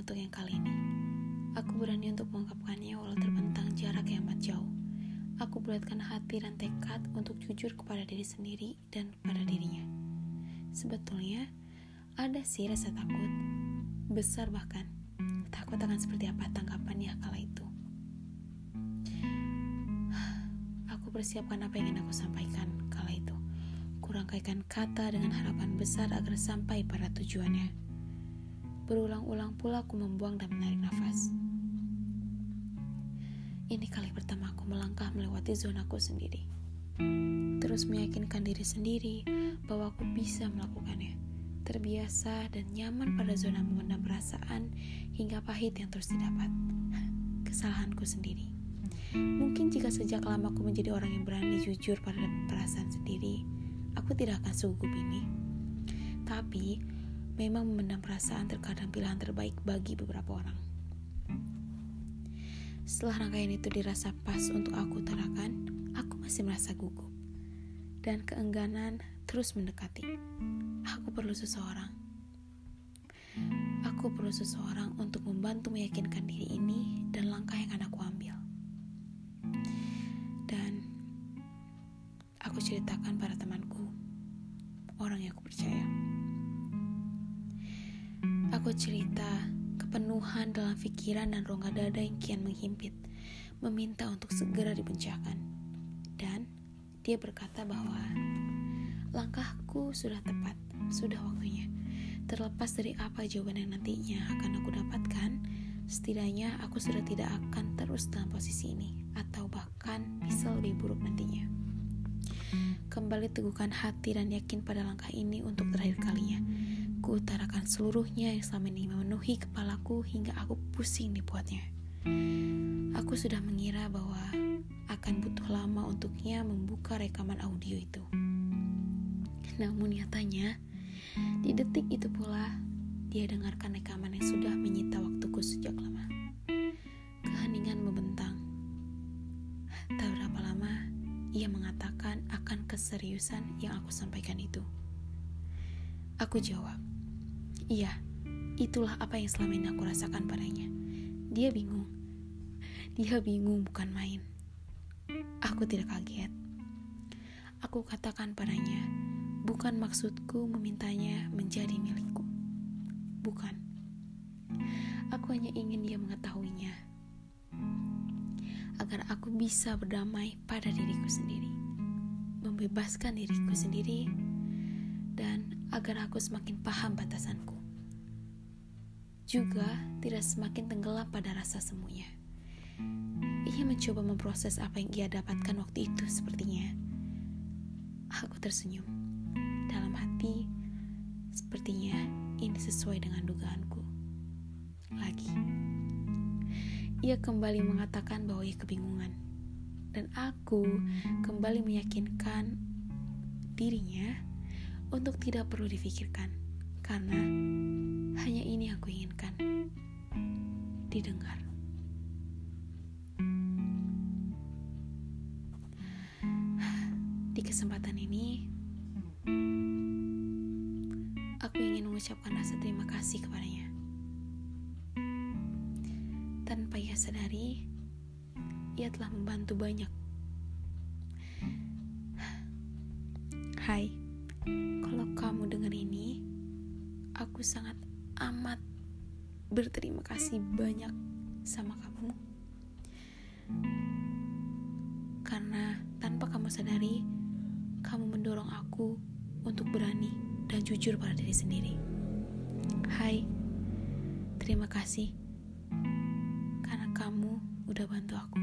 untuk yang kali ini. Aku berani untuk mengungkapkannya walau terbentang jarak yang amat jauh. Aku bulatkan hati dan tekad untuk jujur kepada diri sendiri dan pada dirinya. Sebetulnya, ada sih rasa takut, besar bahkan. Takut akan seperti apa tanggapannya kala itu. Aku persiapkan apa yang ingin aku sampaikan kala itu. Kurangkaikan kata dengan harapan besar agar sampai pada tujuannya. Berulang-ulang pula aku membuang dan menarik nafas. Ini kali pertama aku melangkah melewati zonaku sendiri. Terus meyakinkan diri sendiri bahwa aku bisa melakukannya. Terbiasa dan nyaman pada zona memendam perasaan hingga pahit yang terus didapat. Kesalahanku sendiri. Mungkin jika sejak lama aku menjadi orang yang berani jujur pada perasaan sendiri, aku tidak akan segugup ini. Tapi, memang memendam perasaan terkadang pilihan terbaik bagi beberapa orang. Setelah rangkaian itu dirasa pas untuk aku utarakan, aku masih merasa gugup. Dan keengganan terus mendekati. Aku perlu seseorang. Aku perlu seseorang untuk membantu meyakinkan diri ini dan langkah yang akan aku ambil. Ceritakan pada temanku, orang yang aku percaya. Aku cerita kepenuhan dalam pikiran dan rongga dada yang kian menghimpit, meminta untuk segera dipecahkan. Dan dia berkata bahwa langkahku sudah tepat, sudah waktunya. Terlepas dari apa jawaban yang nantinya akan aku dapatkan, setidaknya aku sudah tidak akan terus dalam posisi ini, atau bahkan bisa lebih buruk nantinya. Kembali teguhkan hati dan yakin pada langkah ini untuk terakhir kalinya Ku utarakan seluruhnya yang selama ini memenuhi kepalaku hingga aku pusing dibuatnya. Aku sudah mengira bahwa akan butuh lama untuknya membuka rekaman audio itu. Namun nyatanya, di detik itu pula dia dengarkan rekaman yang sudah menyita waktuku sejak lama. Keheningan membentang. Tak berapa lama, ia mengatakan akan keseriusan yang aku sampaikan itu. Aku jawab, Iya, itulah apa yang selama ini aku rasakan padanya. Dia bingung. Dia bingung bukan main. Aku tidak kaget. Aku katakan padanya, bukan maksudku memintanya menjadi milikku. Bukan. Aku hanya ingin dia mengetahuinya. Agar aku bisa berdamai pada diriku sendiri. Membebaskan diriku sendiri dan agar aku semakin paham batasanku juga tidak semakin tenggelam pada rasa semuanya. Ia mencoba memproses apa yang ia dapatkan waktu itu sepertinya. Aku tersenyum. Dalam hati, sepertinya ini sesuai dengan dugaanku. Lagi. Ia kembali mengatakan bahwa ia kebingungan. Dan aku kembali meyakinkan dirinya untuk tidak perlu difikirkan. Karena hanya ini aku inginkan. Didengar. Di kesempatan ini, aku ingin mengucapkan rasa terima kasih kepadanya. Tanpa ia sadari, ia telah membantu banyak. Hai, kalau kamu dengar ini, aku sangat amat berterima kasih banyak sama kamu. Karena tanpa kamu sadari, kamu mendorong aku untuk berani dan jujur pada diri sendiri. Hai, terima kasih udah bantu aku.